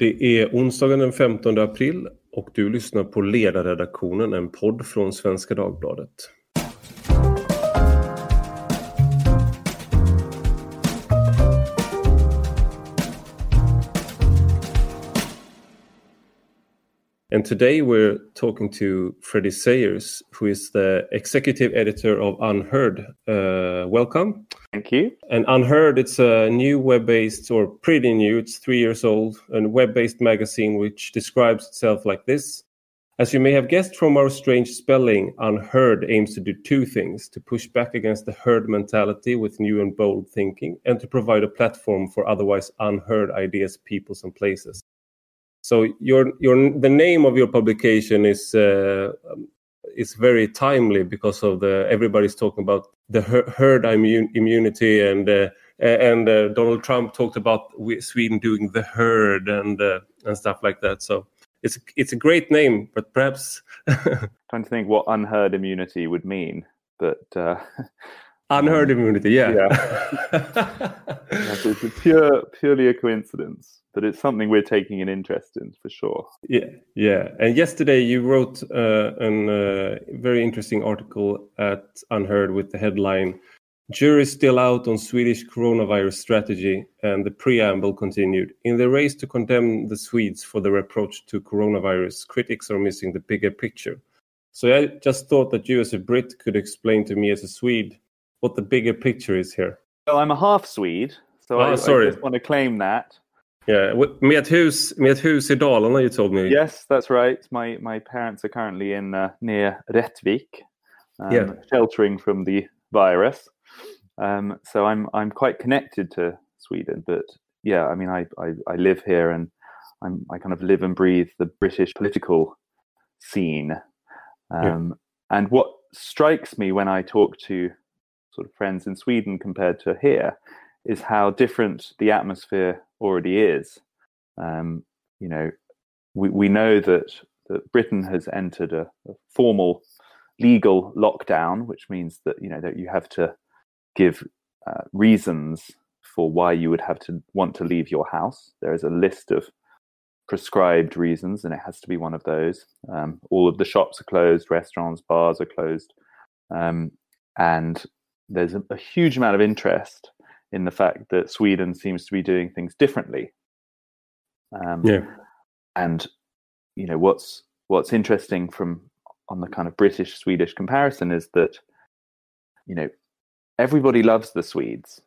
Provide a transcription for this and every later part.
Det är onsdagen den 15 april och du lyssnar på Ledarredaktionen, en podd från Svenska Dagbladet. And today we're talking to Freddie Sayers, who is the executive editor of Unheard. Uh, welcome. Thank you. And Unheard, it's a new web based, or pretty new, it's three years old, a web based magazine which describes itself like this. As you may have guessed from our strange spelling, Unheard aims to do two things to push back against the herd mentality with new and bold thinking, and to provide a platform for otherwise unheard ideas, peoples, and places. So your your the name of your publication is uh, is very timely because of the everybody's talking about the herd immune, immunity and uh, and uh, Donald Trump talked about Sweden doing the herd and uh, and stuff like that. So it's it's a great name, but perhaps trying to think what unheard immunity would mean. But uh, unheard immunity, yeah, yeah. it's pure purely a coincidence but it's something we're taking an interest in for sure. Yeah, yeah. And yesterday you wrote uh, a uh, very interesting article at Unheard with the headline "Jury still out on Swedish coronavirus strategy," and the preamble continued: "In the race to condemn the Swedes for their approach to coronavirus, critics are missing the bigger picture." So I just thought that you, as a Brit, could explain to me, as a Swede, what the bigger picture is here. Well, I'm a half Swede, so oh, I, sorry. I just want to claim that. Yeah, med hus, med hus i Dalarna, you told me. Yes, that's right. My my parents are currently in uh, near Rättvik, um, yeah. sheltering from the virus. Um, so I'm I'm quite connected to Sweden, but yeah, I mean, I, I, I live here and I'm I kind of live and breathe the British political scene. Um, yeah. And what strikes me when I talk to sort of friends in Sweden compared to here is how different the atmosphere already is. Um, you know, we, we know that, that Britain has entered a, a, formal legal lockdown, which means that you know that you have to give uh, reasons for why you would have to want to leave your house. There is a list of prescribed reasons, and it has to be one of those. Um, all of the shops are closed, restaurants, bars are closed, um, and there's a, a, huge amount of interest in the fact that Sweden seems to be doing things differently. Um, yeah. And you know what's what's interesting from on the kind of British Swedish comparison is that you know everybody loves the Swedes.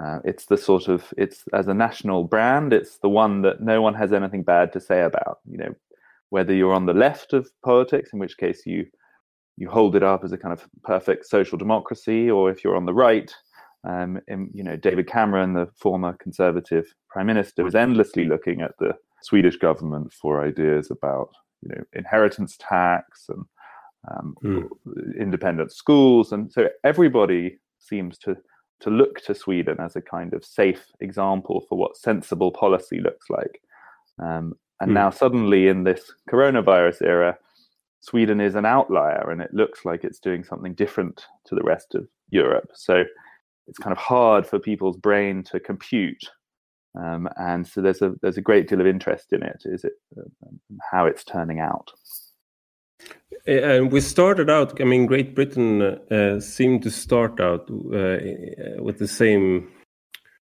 Uh, it's the sort of it's as a national brand. It's the one that no one has anything bad to say about. You know, whether you're on the left of politics, in which case you you hold it up as a kind of perfect social democracy, or if you're on the right, um, and, you know, David Cameron, the former Conservative Prime Minister, was endlessly looking at the Swedish government for ideas about, you know, inheritance tax and um, mm. independent schools, and so everybody seems to to look to Sweden as a kind of safe example for what sensible policy looks like. Um, and mm. now, suddenly, in this coronavirus era, Sweden is an outlier, and it looks like it's doing something different to the rest of Europe. So it's kind of hard for people's brain to compute. Um, and so there's a there's a great deal of interest in it. Is it uh, how it's turning out? And we started out. I mean, Great Britain uh, seemed to start out uh, with the same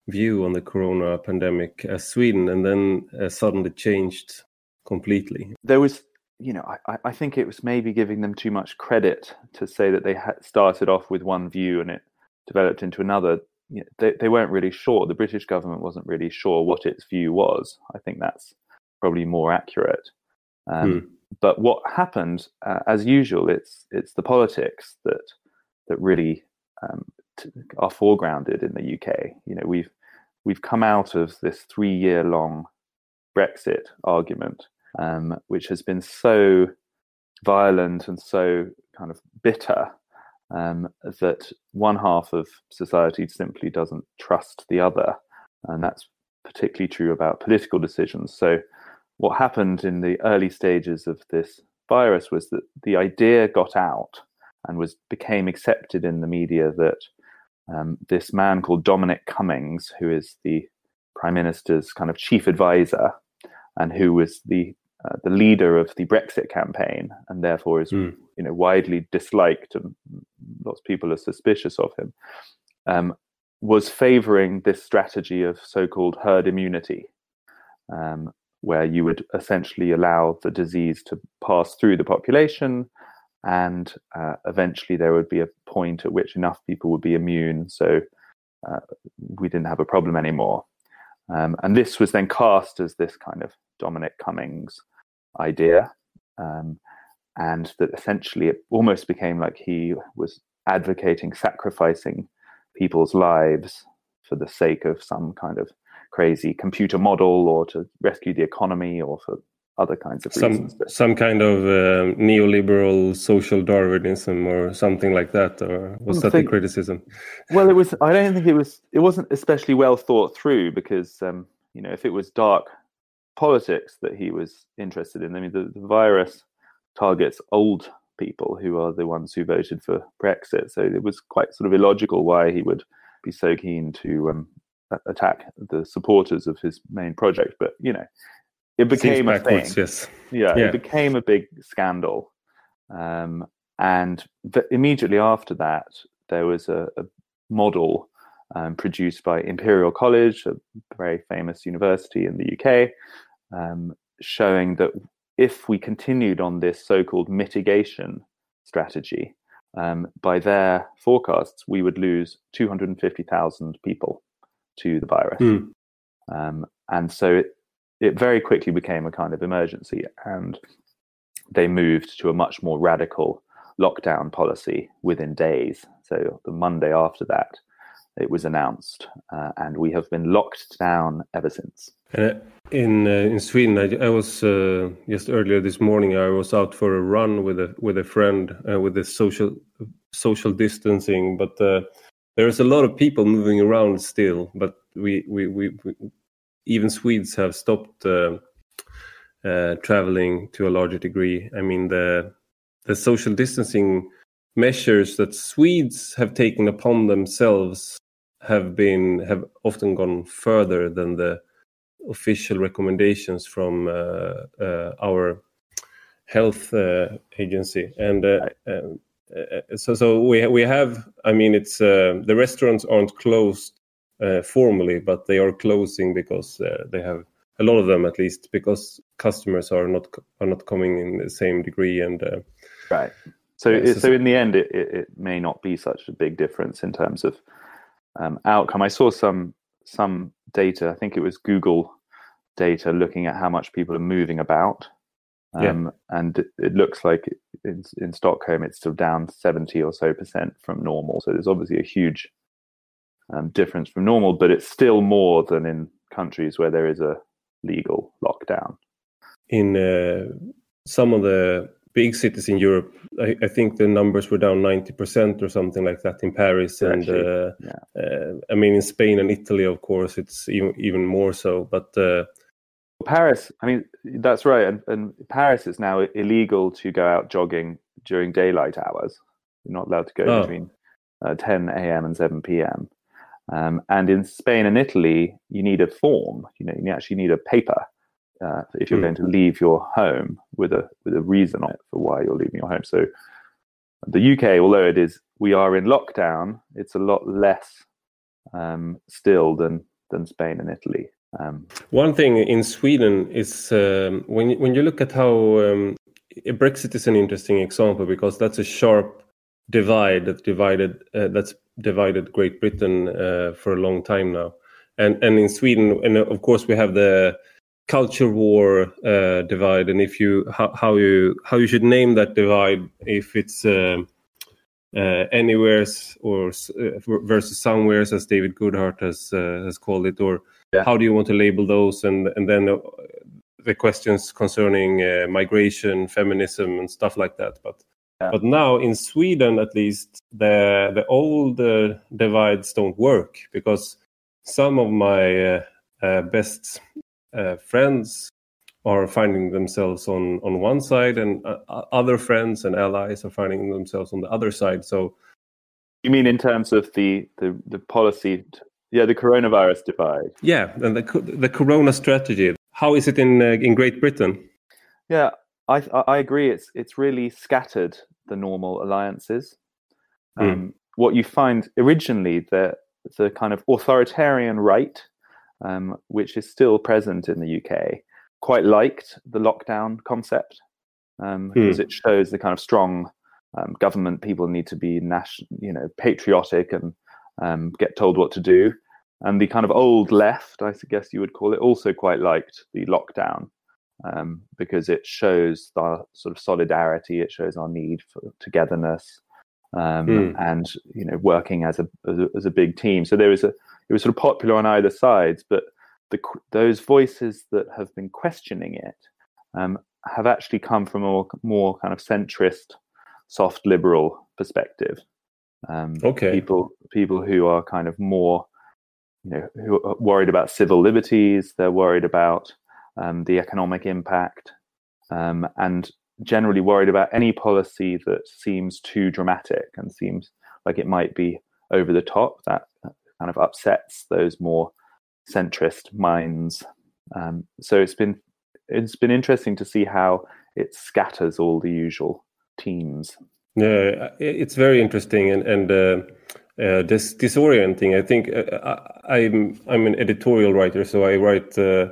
view on the corona pandemic as Sweden, and then uh, suddenly changed completely. There was, you know, I, I think it was maybe giving them too much credit to say that they had started off with one view and it developed into another, you know, they, they weren't really sure. The British government wasn't really sure what its view was. I think that's probably more accurate. Um, hmm. But what happened, uh, as usual, it's it's the politics that that really um, t- are foregrounded in the UK. You know, we've we've come out of this three year long Brexit argument, um, which has been so violent and so kind of bitter um, that one half of society simply doesn't trust the other. And that's particularly true about political decisions. So, what happened in the early stages of this virus was that the idea got out and was became accepted in the media that um, this man called Dominic Cummings, who is the prime minister's kind of chief advisor, and who was the uh, the leader of the Brexit campaign, and therefore is mm. you know widely disliked, and lots of people are suspicious of him, um, was favouring this strategy of so-called herd immunity, um, where you would essentially allow the disease to pass through the population, and uh, eventually there would be a point at which enough people would be immune, so uh, we didn't have a problem anymore. Um, and this was then cast as this kind of Dominic Cummings idea. Um, and that essentially it almost became like he was advocating sacrificing people's lives for the sake of some kind of crazy computer model or to rescue the economy or for other kinds of some, reasons. Some kind of uh, neoliberal social Darwinism or something like that, or was that think, the criticism? Well, it was. I don't think it was. It wasn't especially well thought through because um, you know if it was dark politics that he was interested in. I mean, the, the virus targets old people who are the ones who voted for Brexit, so it was quite sort of illogical why he would be so keen to um, attack the supporters of his main project. But you know, it became a thing. Yes. Yeah, yeah, it became a big scandal. Um, and th- immediately after that, there was a, a model um, produced by Imperial College, a very famous university in the UK, um, showing that if we continued on this so called mitigation strategy, um, by their forecasts, we would lose 250,000 people to the virus. Mm. Um, and so it, it very quickly became a kind of emergency, and they moved to a much more radical lockdown policy within days. So the Monday after that, it was announced, uh, and we have been locked down ever since. Uh, in uh, in Sweden, I, I was uh, just earlier this morning. I was out for a run with a with a friend uh, with the social social distancing, but uh, there's a lot of people moving around still. But we we, we, we even Swedes have stopped traveling to a larger degree. I mean the the social distancing measures that Swedes have taken upon themselves have been have often gone further than the official recommendations from uh, uh, our health uh, agency. And uh, um, uh, so so we we have i mean it's uh, the restaurants aren't closed formally but they are closing because they have a lot of them at least because customers are not are not coming in the same degree and right. So, yeah, so, so in the end, it, it, it, may not be such a big difference in terms of um, outcome. I saw some some data. I think it was Google data looking at how much people are moving about, um, yeah. and it, it, looks like in, in Stockholm it's still down seventy or so percent from normal. So there's obviously a huge um, difference from normal, but it's still more than in countries where there is a legal lockdown. In uh, some of the big cities in Europe, I, I, think the numbers were down 90% or something like that in Paris. And uh, yeah. uh, I mean, in Spain and Italy, of course, it's even, even more so. But uh, Paris, I mean, that's right. And, and Paris is now illegal to go out jogging during daylight hours. You're not allowed to go oh. between uh, 10 a.m. and 7 p.m. Um, and in Spain and Italy, you need a form. You know, you actually need a paper uh, if you're mm. going to leave your home with a with a reason on it for why you're leaving your home. So the UK, although it is we are in lockdown, it's a lot less um, still than than Spain and Italy. Um, One thing in Sweden is um, when when you look at how um, Brexit is an interesting example because that's a sharp divide that divided uh, that's divided Great Britain uh, for a long time now, and and in Sweden, and of course we have the culture war uh, divide and if you how, how, you how you should name that divide if it's uh, uh, anywheres or uh, versus somewheres as David Goodhart has uh, has called it or yeah. how do you want to label those and and then uh, the questions concerning migration feminism and stuff like that but yeah. but now in Sweden at least the the old divides don't work because some of my best uh, friends are finding themselves on on one side and uh, other friends and allies are finding themselves on the other side so you mean in terms of the the, the policy yeah the coronavirus divide yeah and the the corona strategy how is it in uh, in Great Britain? Yeah, I I agree. It's it's really scattered the normal alliances. Mm. Um, what you find originally the the kind of authoritarian right, um, which is still present in the UK, quite liked the lockdown concept um, mm. because it shows the kind of strong um, government. People need to be national, you know, patriotic and um, get told what to do. And the kind of old left, I guess you would call it, also quite liked the lockdown um, because it shows our sort of solidarity. It shows our need for togetherness um, mm. and you know working as a, as a, as a big team. So there is a it was sort of popular on either sides, but the, those voices that have been questioning it um, have actually come from a more, more kind of centrist, soft liberal perspective. Um, okay. People people who are kind of more, you know, who are worried about civil liberties. They're worried about um, the economic impact, um, and generally worried about any policy that seems too dramatic and seems like it might be over the top. That kind of upsets those more centrist minds. Um, so it's been it's been interesting to see how it scatters all the usual teams. Yeah, it's very interesting and and uh, uh, disorienting. I think uh, I'm I'm an editorial writer, so I write. Uh,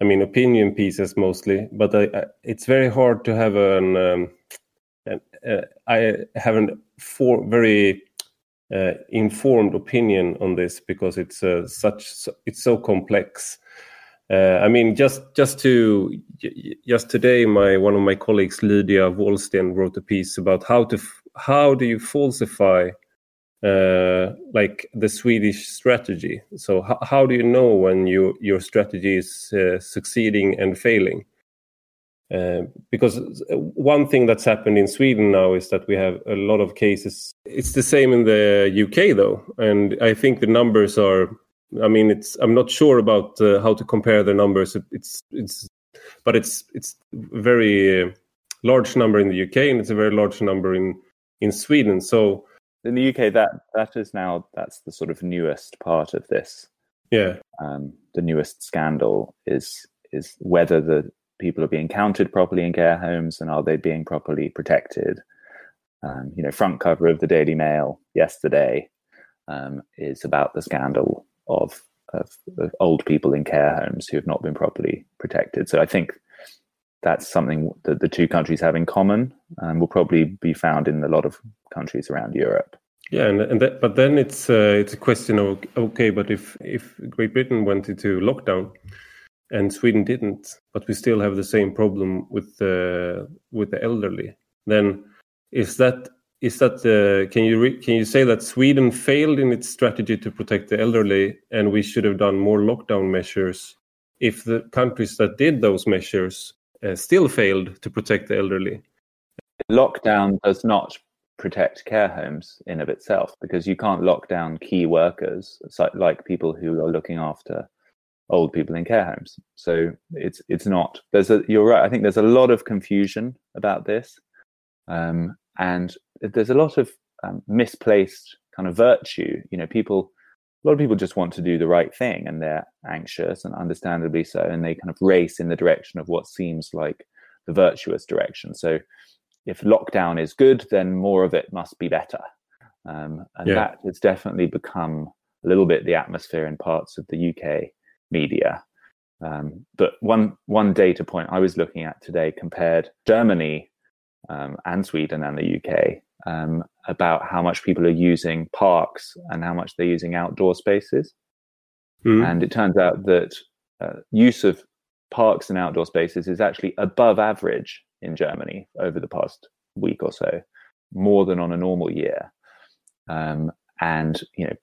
I mean, opinion pieces mostly, but I, I, it's very hard to have an. Um, an uh, I have a for very informed opinion on this because it's such it's so complex. Uh, I mean, just just to just today, my one of my colleagues, Lydia Wallsten, wrote a piece about how to how do you falsify uh, like the Swedish strategy. So how, how do you know when you your strategy is uh, succeeding and failing? Uh, because one thing that's happened in Sweden now is that we have a lot of cases. It's the same in the UK though, and I think the numbers are I mean, it's I'm not sure about uh, how to compare the numbers. It's it's, but it's it's very uh, large number in the UK and it's a very large number in in Sweden. So in the UK, that that is now that's the sort of newest part of this. Yeah, um, the newest scandal is is whether the people are being counted properly in care homes and are they being properly protected. Um, you know, front cover of the Daily Mail yesterday um, is about the scandal of, of, of old people in care homes who have not been properly protected. So I think that's something that the two countries have in common and will probably be found in a lot of countries around Europe. Yeah, and, and that, but then it's uh, it's a question of okay, but if if Great Britain went into lockdown and Sweden didn't, but we still have the same problem with the with the elderly, then is that is that uh, can you re- can you say that Sweden failed in its strategy to protect the elderly, and we should have done more lockdown measures? If the countries that did those measures uh, still failed to protect the elderly, lockdown does not protect care homes in of itself because you can't lock down key workers like people who are looking after old people in care homes. So it's it's not. There's a you're right. I think there's a lot of confusion about this. Um, and there's a lot of um, misplaced kind of virtue. You know, people, a lot of people just want to do the right thing, and they're anxious, and understandably so, and they kind of race in the direction of what seems like the virtuous direction. So, if lockdown is good, then more of it must be better, um, and yeah. that has definitely become a little bit the atmosphere in parts of the UK media. Um, but one one data point I was looking at today compared Germany um, and Sweden and the UK um, about how much people are using parks and how much they're using outdoor spaces. Mm. And it turns out that uh, use of parks and outdoor spaces is actually above average in Germany over the past week or so, more than on a normal year. Um, and you know,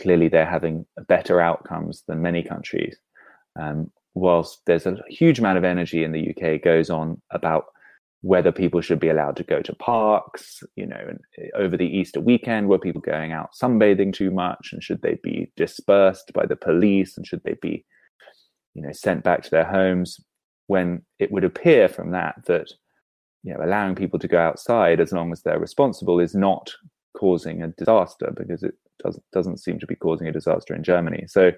clearly they're having better outcomes than many countries. Um, whilst there's a huge amount of energy in the UK goes on about whether people should be allowed to go to parks, you know, and eh, over the Easter weekend, were people going out sunbathing too much, and should they be dispersed by the police, and should they be, you know, sent back to their homes? When it would appear from that that, you know, allowing people to go outside as long as they're responsible is not causing a disaster because it doesn't doesn't seem to be causing a disaster in Germany. So,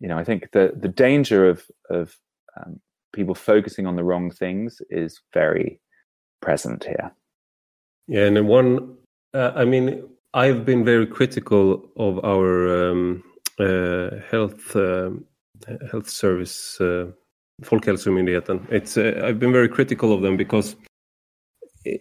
you know, I think the the danger of of um, people focusing on the wrong things is very present here. Yeah, and one, uh, I mean, I've been very critical of our um, uh, health uh, health service, uh, Folkhälsomyndigheten. It's uh, I've been very critical of them because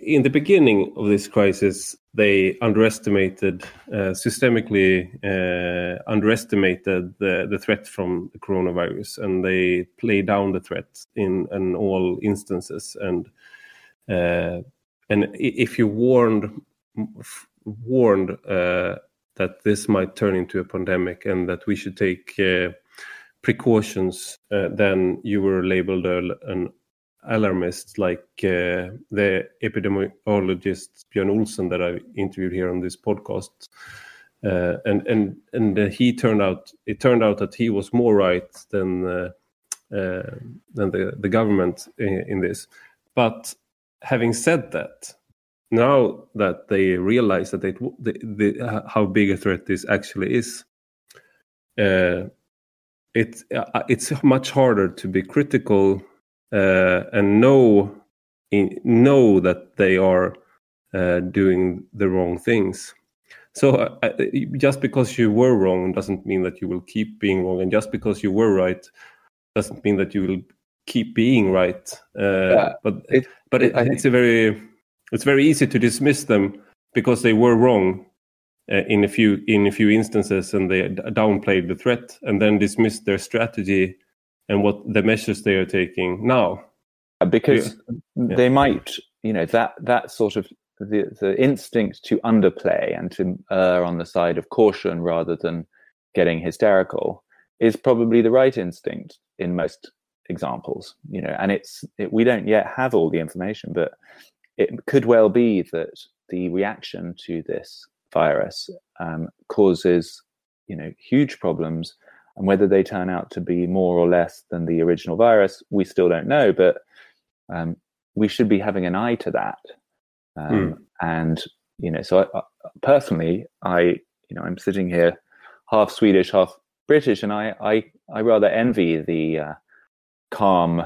in the beginning of this crisis, they underestimated, uh, systemically uh, underestimated the, the threat from the coronavirus, and they played down the threat in, in all instances. And uh, and if you warned warned uh, that this might turn into a pandemic and that we should take uh, precautions, uh, then you were labeled an alarmists like uh, the epidemiologist Björn Olsen that I interviewed here on this podcast. Uh, and and and uh, he turned out it turned out that he was more right than uh, uh, than the the government in, in, this. But having said that, now that they realize that it, the, the, how big a threat this actually is, uh, it it's much harder to be critical uh, and know in, know that they are uh, doing the wrong things. So uh, just because you were wrong doesn't mean that you will keep being wrong, and just because you were right doesn't mean that you will keep being right. Uh, yeah, but it, but it, it's a very it's very easy to dismiss them because they were wrong uh, in a few in a few instances, and they downplayed the threat, and then dismissed their strategy and what the measures they are taking now because yeah. they might you know that that sort of the the instinct to underplay and to err on the side of caution rather than getting hysterical is probably the right instinct in most examples you know and it's it, we don't yet have all the information but it could well be that the reaction to this virus um, causes you know huge problems and whether they turn out to be more or less than the original virus, we still don't know. But um, we should be having an eye to that. Um, mm. And you know, so I, personally, I you know, I'm sitting here half Swedish, half British, and I I, I rather envy the uh, calm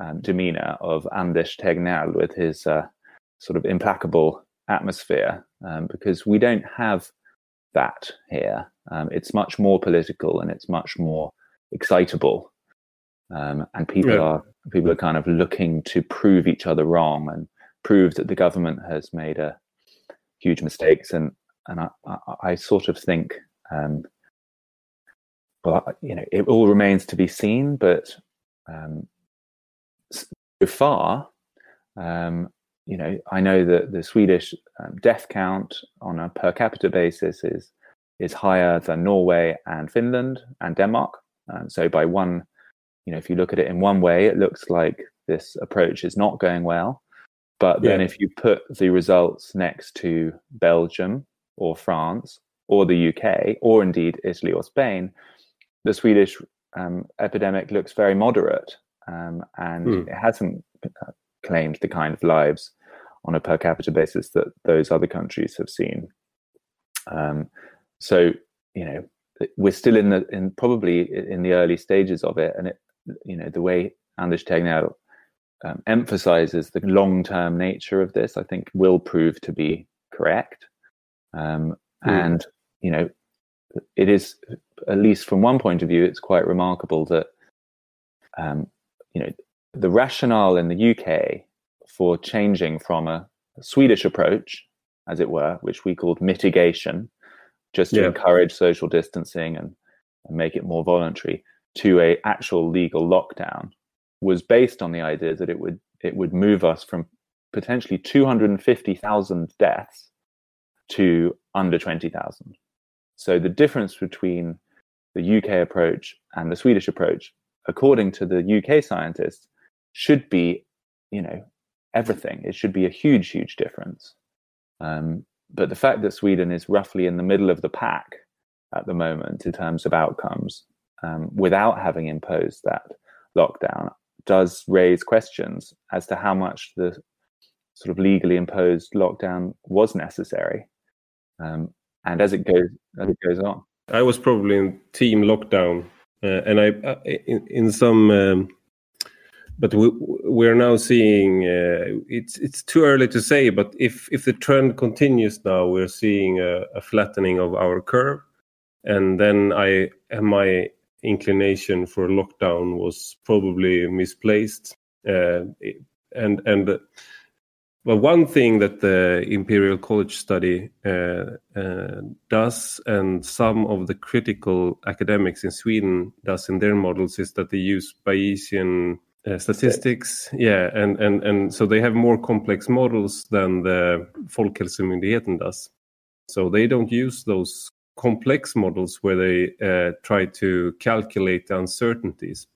um, demeanor of Anders Tegnell with his uh, sort of implacable atmosphere, um, because we don't have that here. Um, it's much more political and it's much more excitable, um, and people yeah. are people are kind of looking to prove each other wrong and prove that the government has made a huge mistakes. And and I, I, I sort of think, um, well, you know, it all remains to be seen. But um, so far, um, you know, I know that the Swedish um, death count on a per capita basis is is higher than Norway and Finland and Denmark. Um, so by one, you know, if you look at it in one way, it looks like this approach is not going well. But then yeah. if you put the results next to Belgium or France or the UK or indeed Italy or Spain, the Swedish um, epidemic looks very moderate um, and mm. it hasn't uh, claimed the kind of lives on a per capita basis that those other countries have seen. Um, so you know we're still in the in probably in the early stages of it, and it you know the way Anders Tegnell um, emphasizes the long term nature of this, I think will prove to be correct. Um, mm. And you know, it is at least from one point of view, it's quite remarkable that um, you know the rationale in the UK for changing from a Swedish approach, as it were, which we called mitigation, just to yeah. encourage social distancing and, and make it more voluntary, to a actual legal lockdown, was based on the idea that it would it would move us from potentially 250,000 deaths to under 20,000. So the difference between the UK approach and the Swedish approach, according to the UK scientists, should be, you know, everything. It should be a huge, huge difference. Um, but the fact that Sweden is roughly in the middle of the pack at the moment in terms of outcomes, um, without having imposed that lockdown, does raise questions as to how much the sort of legally imposed lockdown was necessary. Um, and as it goes, as it goes on, I was probably in team lockdown, uh, and I, uh, in, in some um, but we we're now seeing uh, it's it's too early to say. But if if the trend continues now, we're seeing a, flattening of our curve, and then I my inclination for lockdown was probably misplaced. Uh, and one thing that the Imperial College study uh, does, and some of the critical academics in Sweden does in their models, is that they use Bayesian uh, statistics. Yeah, and, and and so they have more complex models than the Folkhälsomyndigheten does. So they don't use those complex models where they uh, try to calculate the uncertainties.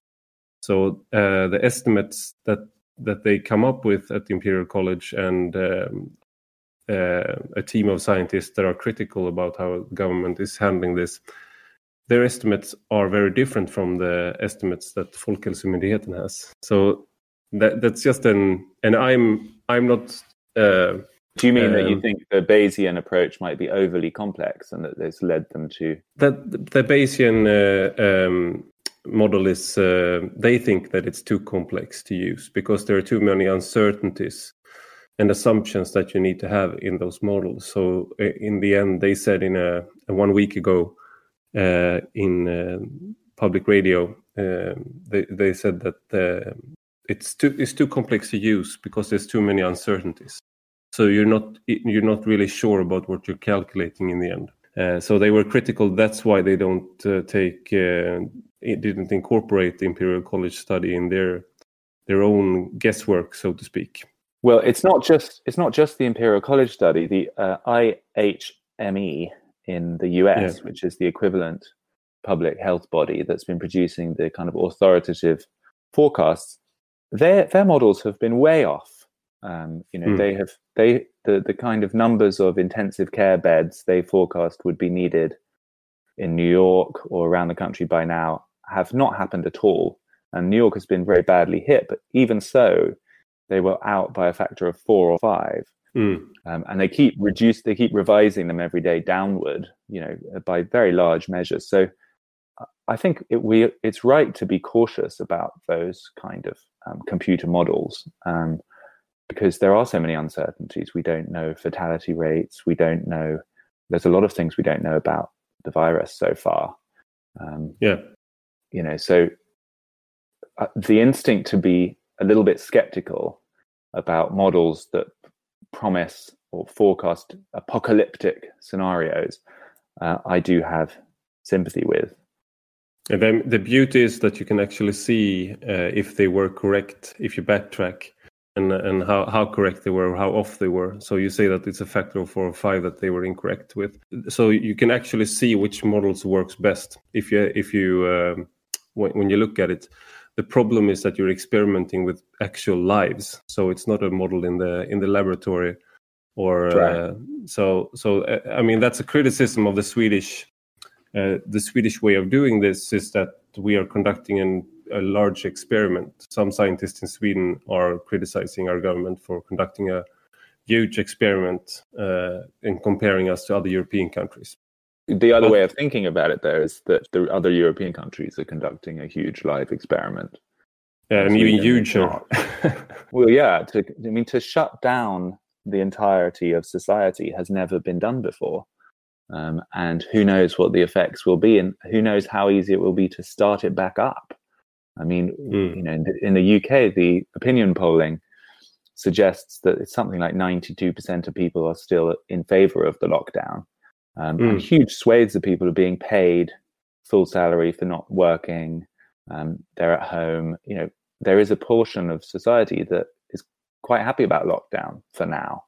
So uh, the estimates that that they come up with at the Imperial College and um, uh, a team of scientists that are critical about how government is handling this, their estimates are very different from the estimates that Folkhälsomyndigheten has. So that, that's just an, and I'm I'm not. Uh, Do you mean um, that you um, think the Bayesian approach might be overly complex and that this led them to that the Bayesian uh, um, model is uh, they think that it's too complex to use because there are too many uncertainties and assumptions that you need to have in those models. So uh, in the end, they said in a, a one week ago in uh, public radio, um, they they said that uh, it's too it's too complex to use because there's too many uncertainties. So you're not you're not really sure about what you're calculating in the end. Uh, so they were critical. That's why they don't uh, take uh, didn't incorporate the Imperial College study in their their own guesswork, so to speak. Well, it's not just it's not just the Imperial College study. The uh, IHME in the US, yeah. which is the equivalent public health body that's been producing the kind of authoritative forecasts, their their models have been way off. Um, you know, mm. they have they the the kind of numbers of intensive care beds they forecast would be needed in New York or around the country by now have not happened at all. And New York has been very badly hit, but even so, they were out by a factor of four or five. Mm. Um, and they keep reduce, they keep revising them every day downward, you know, by very large measures. So I think it, we, it's right to be cautious about those kind of um, computer models um, because there are so many uncertainties. We don't know fatality rates. We don't know. There's a lot of things we don't know about the virus so far. Um, yeah you know so uh, the instinct to be a little bit skeptical about models that promise or forecast apocalyptic scenarios uh, i do have sympathy with and then the beauty is that you can actually see uh, if they were correct if you backtrack and and how, how correct they were, how off they were. So you say that it's a factor of four or five that they were incorrect with. So you can actually see which models works best if you if you um, when, when you look at it. The problem is that you're experimenting with actual lives, so it's not a model in the in the laboratory, or right. uh, so so. Uh, I mean, that's a criticism of the Swedish uh, the Swedish way of doing this is that we are conducting an, a large experiment. Some scientists in Sweden are criticizing our government for conducting a huge experiment uh, in comparing us to other European countries. The other way of thinking about it, though, is that the other European countries are conducting a huge live experiment. Yeah, and even huger. well, yeah. To, I mean, to shut down the entirety of society has never been done before. Um, and who knows what the effects will be, and who knows how easy it will be to start it back up. I mean, mm. you know, in the, in the UK, the opinion polling suggests that it's something like 92% of people are still in favor of the lockdown. Um, mm. And huge swathes of people are being paid full salary for not working. Um, they're at home. You know, there is a portion of society that is quite happy about lockdown for now.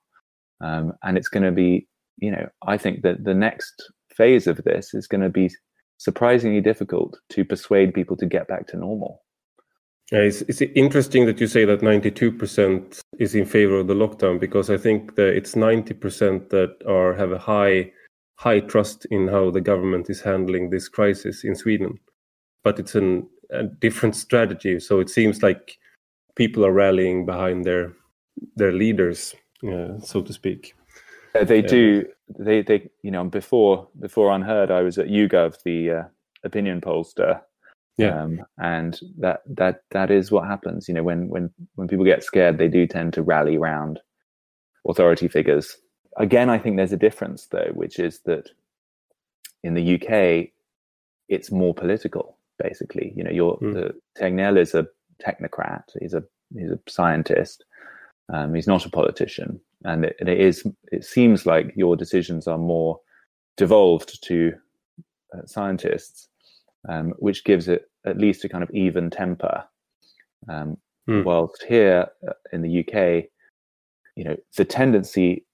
Um, and it's going to be, you know, I think that the next phase of this is going to be surprisingly difficult to persuade people to get back to normal. Yeah, it's, it's interesting that you say that 92% is in favor of the lockdown because I think that it's 90% that are have a high high trust in how the government is handling this crisis in Sweden. But it's an, a different strategy. So it seems like people are rallying behind their their leaders, uh, so to speak. Uh, they do. They they you know before before Unheard, I was at YouGov, the uh, opinion pollster, Yeah. Um, and that that that is what happens. You know, when when when people get scared, they do tend to rally around authority figures. Again, I think there's a difference though, which is that in the UK, it's more political. Basically, you know, your Mm. the Tegnell is a technocrat. He's a he's a scientist. Um, he's not a politician, and it, and it is. It seems like your decisions are more devolved to uh, scientists, um, which gives it at least a kind of even temper. Um, Hmm. Whilst here uh, in the UK, you know, the tendency,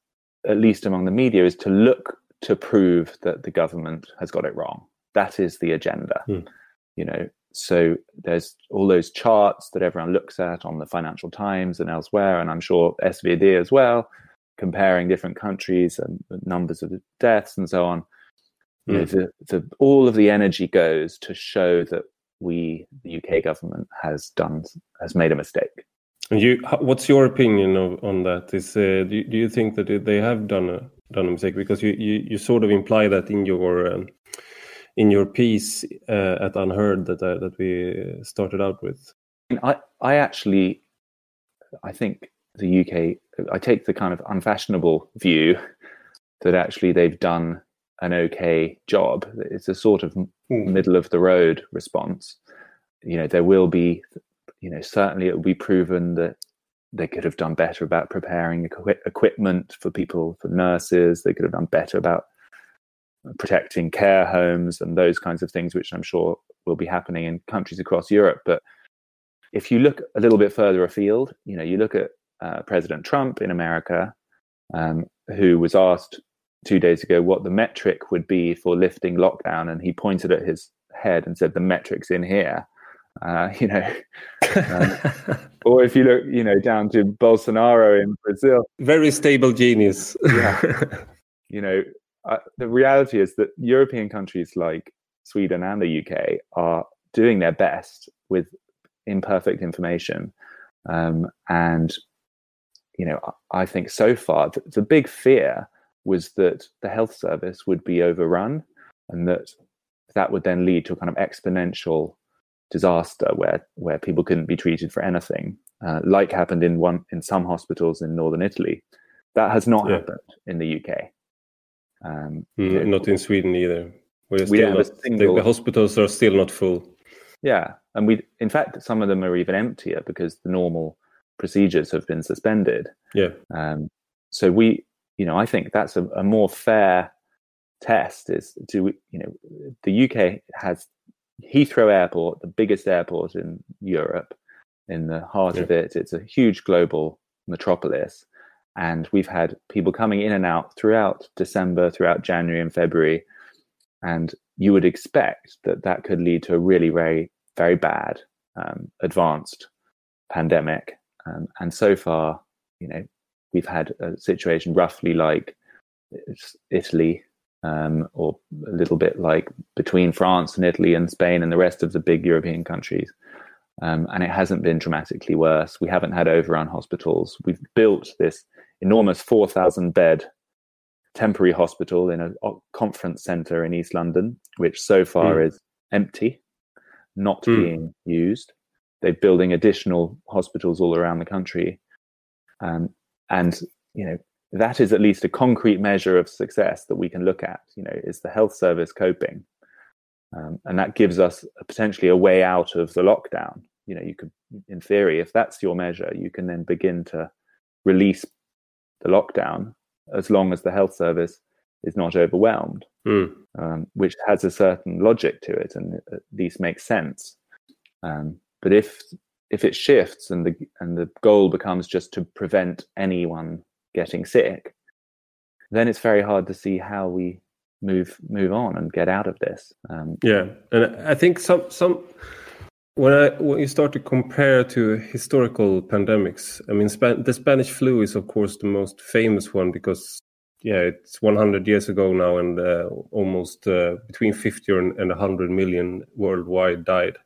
at least among the media, is to look to prove that the government has got it wrong. That is the agenda. Hmm. You know, so there's all those charts that everyone looks at on the Financial Times and elsewhere, and I'm sure SVD as well, comparing different countries and numbers of deaths and so on. You know, the, the all of the energy goes to show that we, the UK government, has done has made a mistake. And you, what's your opinion of, on that? Is uh, do, you, do you think that they have done a done a mistake? Because you, you, you sort of imply that in your um, in your piece uh, at Unheard that uh, that we started out with. I, I actually, I think the UK, I take the kind of unfashionable view that actually they've done an okay job. It's a sort of middle of the road response. You know, there will be, you know, certainly it will be proven that they could have done better about preparing equi- equipment for people, for nurses. They could have done better about protecting care homes and those kinds of things, which I'm sure will be happening in countries across Europe. But if you look a little bit further afield, you know, you look at uh, President Trump in America, um, who was asked two days ago what the metric would be for lifting lockdown, and he pointed at his head and said, "The metric's in here." Uh, you know, um, or if you look, you know, down to Bolsonaro in Brazil, Very stable genius. Yeah. you know, uh, the reality is that European countries like Sweden and the UK are doing their best with imperfect information. Um, and, you know, I think so far the, the big fear was that the health service would be overrun and that that would then lead to a kind of exponential disaster where, where people couldn't be treated for anything, uh, like happened in one in some hospitals in northern Italy. That has not Yeah. happened in the UK. Um, Mm, not in Sweden either. We're We still don't have a not, the- single- the hospitals are still not full. Yeah, and we, in fact, some of them are even emptier because the normal procedures have been suspended. Yeah. Um, so we, you know, I think that's a, a more fair test. Is do we, you know, the UK has Heathrow Airport, the biggest airport in Europe, in the heart of it. It's a huge global metropolis, and we've had people coming in and out throughout December, throughout January and February, and you would expect that that could lead to a really very very bad um, advanced pandemic. Um, and so far you know we've had a situation roughly like italy um, or a little bit like between france and italy and spain and the rest of the big european countries um, and it hasn't been dramatically worse we haven't had overrun hospitals we've built this enormous 4000 bed temporary hospital in a conference center in East London, which so far Mm. is empty, not Mm. being used. They're building additional hospitals all around the country, um, and you know that is at least a concrete measure of success that we can look at. You know, is the health service coping, um, and that gives us a, potentially a way out of the lockdown. You know, you could, in theory, if that's your measure, you can then begin to release the lockdown as long as the health service is not overwhelmed, Mm. um, which has a certain logic to it and at least makes sense. Um, but if if it shifts and the and the goal becomes just to prevent anyone getting sick, then it's very hard to see how we move move on and get out of this. Um, Yeah, and I think some some when I when you start to compare to historical pandemics, I mean, the Spanish flu is of course the most famous one because yeah, it's 100 years ago now, and uh, almost uh, between 50 and, and 100 million worldwide died,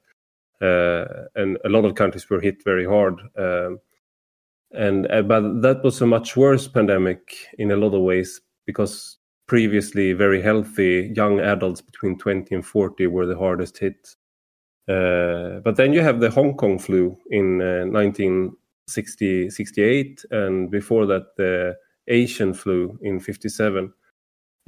uh, and a lot of countries were hit very hard. Um, and uh, but that was a much worse pandemic in a lot of ways because previously very healthy young adults between 20 and 40 were the hardest hit Uh, but then you have the Hong Kong flu in uh, 1968, and before that the Asian flu in 57.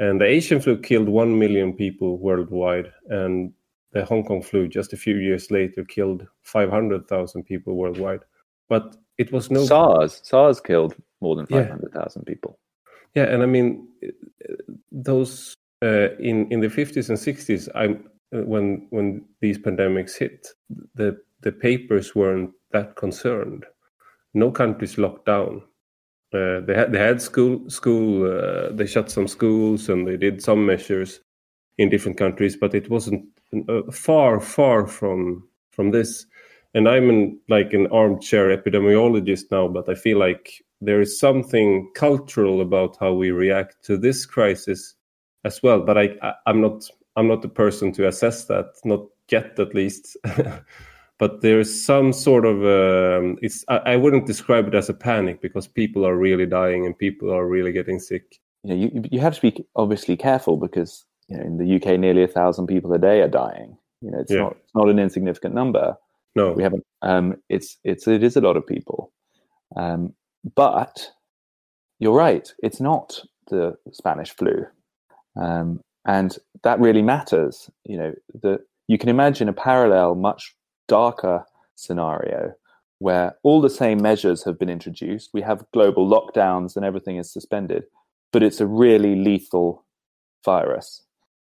And the Asian flu killed 1 million people worldwide, and the Hong Kong flu just a few years later killed 500,000 people worldwide. But it was no SARS. SARS killed more than 500,000 yeah. people. Yeah, and I mean those uh, in in the 50s and 60s. I'm when when these pandemics hit, the the papers weren't that concerned. No countries locked down. Uh, they had they had school school. Uh, they shut some schools and they did some measures in different countries, but it wasn't uh, far far from from this. And I'm an, like an armchair epidemiologist now, but I feel like there is something cultural about how we react to this crisis as well. But I, I I'm not I'm not the person to assess that, not yet at least. but there's some sort of um, it's I, I, wouldn't describe it as a panic because people are really dying and people are really getting sick. You know, you you have to be obviously careful because you know in the UK nearly a thousand people a day are dying. You know, it's yeah. not it's not an insignificant number. No, we haven't. Um, it's it's it is a lot of people, um, but you're right. It's not the Spanish flu. Um, and that really matters. You know, the you can imagine a parallel, much darker scenario where all the same measures have been introduced. We have global lockdowns and everything is suspended, but it's a really lethal virus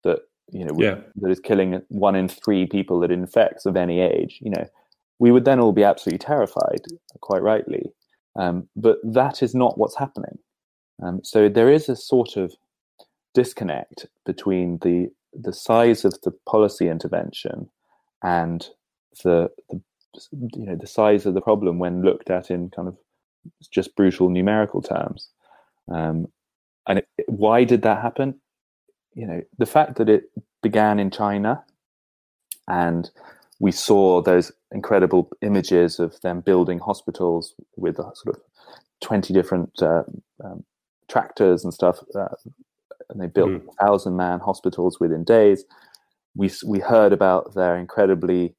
that you know yeah. that is killing one in three people that infects of any age. You know, we would then all be absolutely terrified, quite rightly. Um, but that is not what's happening. Um, so there is a sort of disconnect between the the size of the policy intervention and the, the you know the size of the problem when looked at in kind of just brutal numerical terms. Um, and it, why did that happen? You know, the fact that it began in China, and we saw those incredible images of them building hospitals with sort of twenty different uh, um, tractors and stuff uh, and they built mm. thousand man hospitals within days. We we heard about their incredibly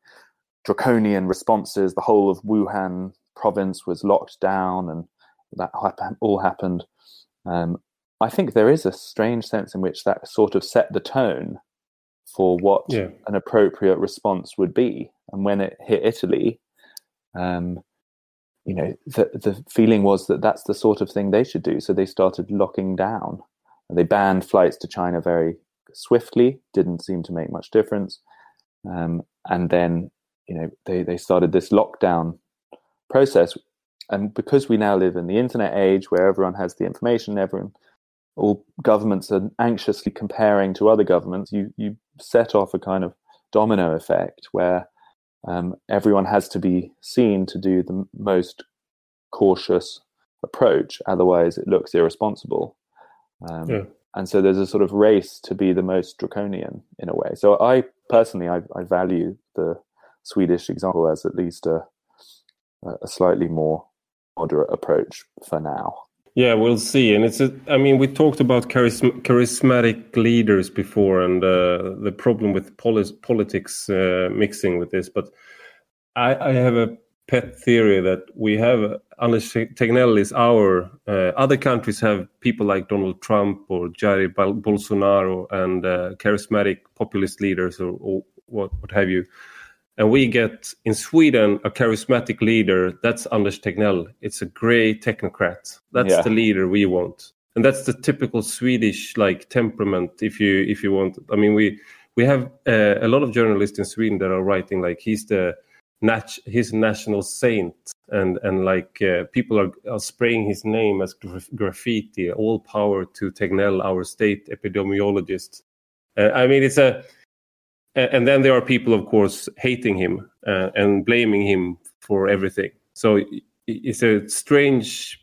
draconian responses. The whole of Wuhan province was locked down, and that all happened. Um, I think there is a strange sense in which that sort of set the tone for what yeah. an appropriate response would be. And when it hit Italy, um, you know, the the feeling was that that's the sort of thing they should do. So they started locking down they banned flights to China very swiftly, didn't seem to make much difference. Um, and then, you know, they, they started this lockdown process. And because we now live in the internet age where everyone has the information, everyone, all governments are anxiously comparing to other governments, you, you set off a kind of domino effect where um, everyone has to be seen to do the most cautious approach. Otherwise, it looks irresponsible. Um, yeah. And so there's a sort of race to be the most draconian in a way. So I personally, I, I value the Swedish example as at least a, a slightly more moderate approach for now. Yeah, we'll see. And it's, a, I mean, we talked about charism- charismatic leaders before and uh, the problem with polis- politics uh, mixing with this. But I, I, have a pet theory that we have Anders Tegnell is our. Uh, other countries have people like Donald Trump or Jair Bolsonaro and uh, charismatic populist leaders or, or, what, what have you. And we get in Sweden a charismatic leader. That's Anders Tegnell. It's a grey technocrat. That's yeah. the leader we want, and that's the typical Swedish like temperament. If you if you want, I mean, we we have uh, a lot of journalists in Sweden that are writing like he's the nat- his national saint and and like uh, people are, are, spraying his name as graffiti all power to tegnell our state epidemiologist uh, i mean it's a and then there are people of course hating him uh, and blaming him for everything. So it's a strange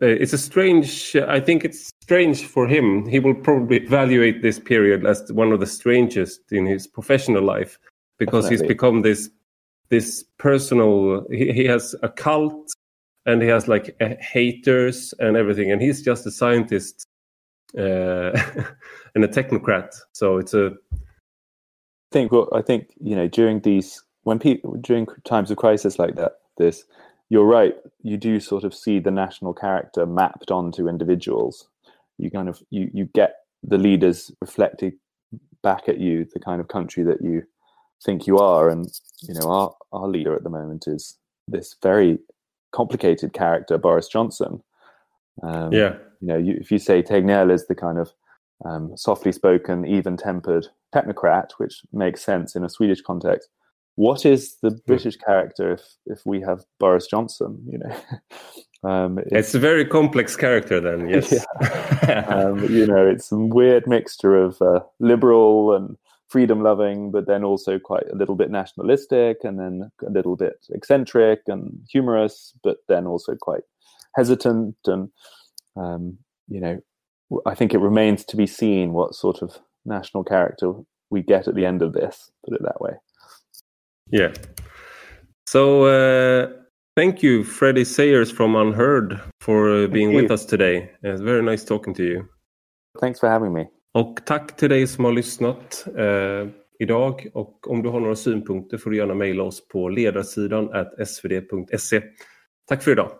uh, it's a strange i think it's strange for him. He will probably evaluate this period as one of the strangest in his professional life because Definitely. he's become this this personal he, he has a cult and he has like haters and everything and he's just a scientist uh, and a technocrat. So it's a think well, I think you know during these when people during times of crisis like that, this you're right. You do sort of see the national character mapped onto individuals. You kind of you you get the leaders reflected back at you the kind of country that you think you are. And you know, our our leader at the moment is this very complicated character, Boris Johnson. Um, yeah, you know, you, if you say Tegnell is the kind of um, softly spoken, even tempered technocrat, which makes sense in a Swedish context what is the. British character if if we have Boris Johnson? You know, um, it's, it's, a very complex character. Then, yes, yeah. um, you know, it's a weird mixture of uh, liberal and freedom loving, but then also quite a little bit nationalistic, and then a little bit eccentric and humorous, but then also quite hesitant. And um, you know, I think it remains to be seen what sort of national character we get at the end of this. Put it that way. Yeah. So uh, thank you, Freddie Sayers from UnHerd, for uh, being with us today. It's very nice talking to you. Thanks for having me. Och tack till dig som har lyssnat eh, idag. Och om du har några synpunkter får du gärna mejla oss på ledarsidan svd.se. Tack för idag.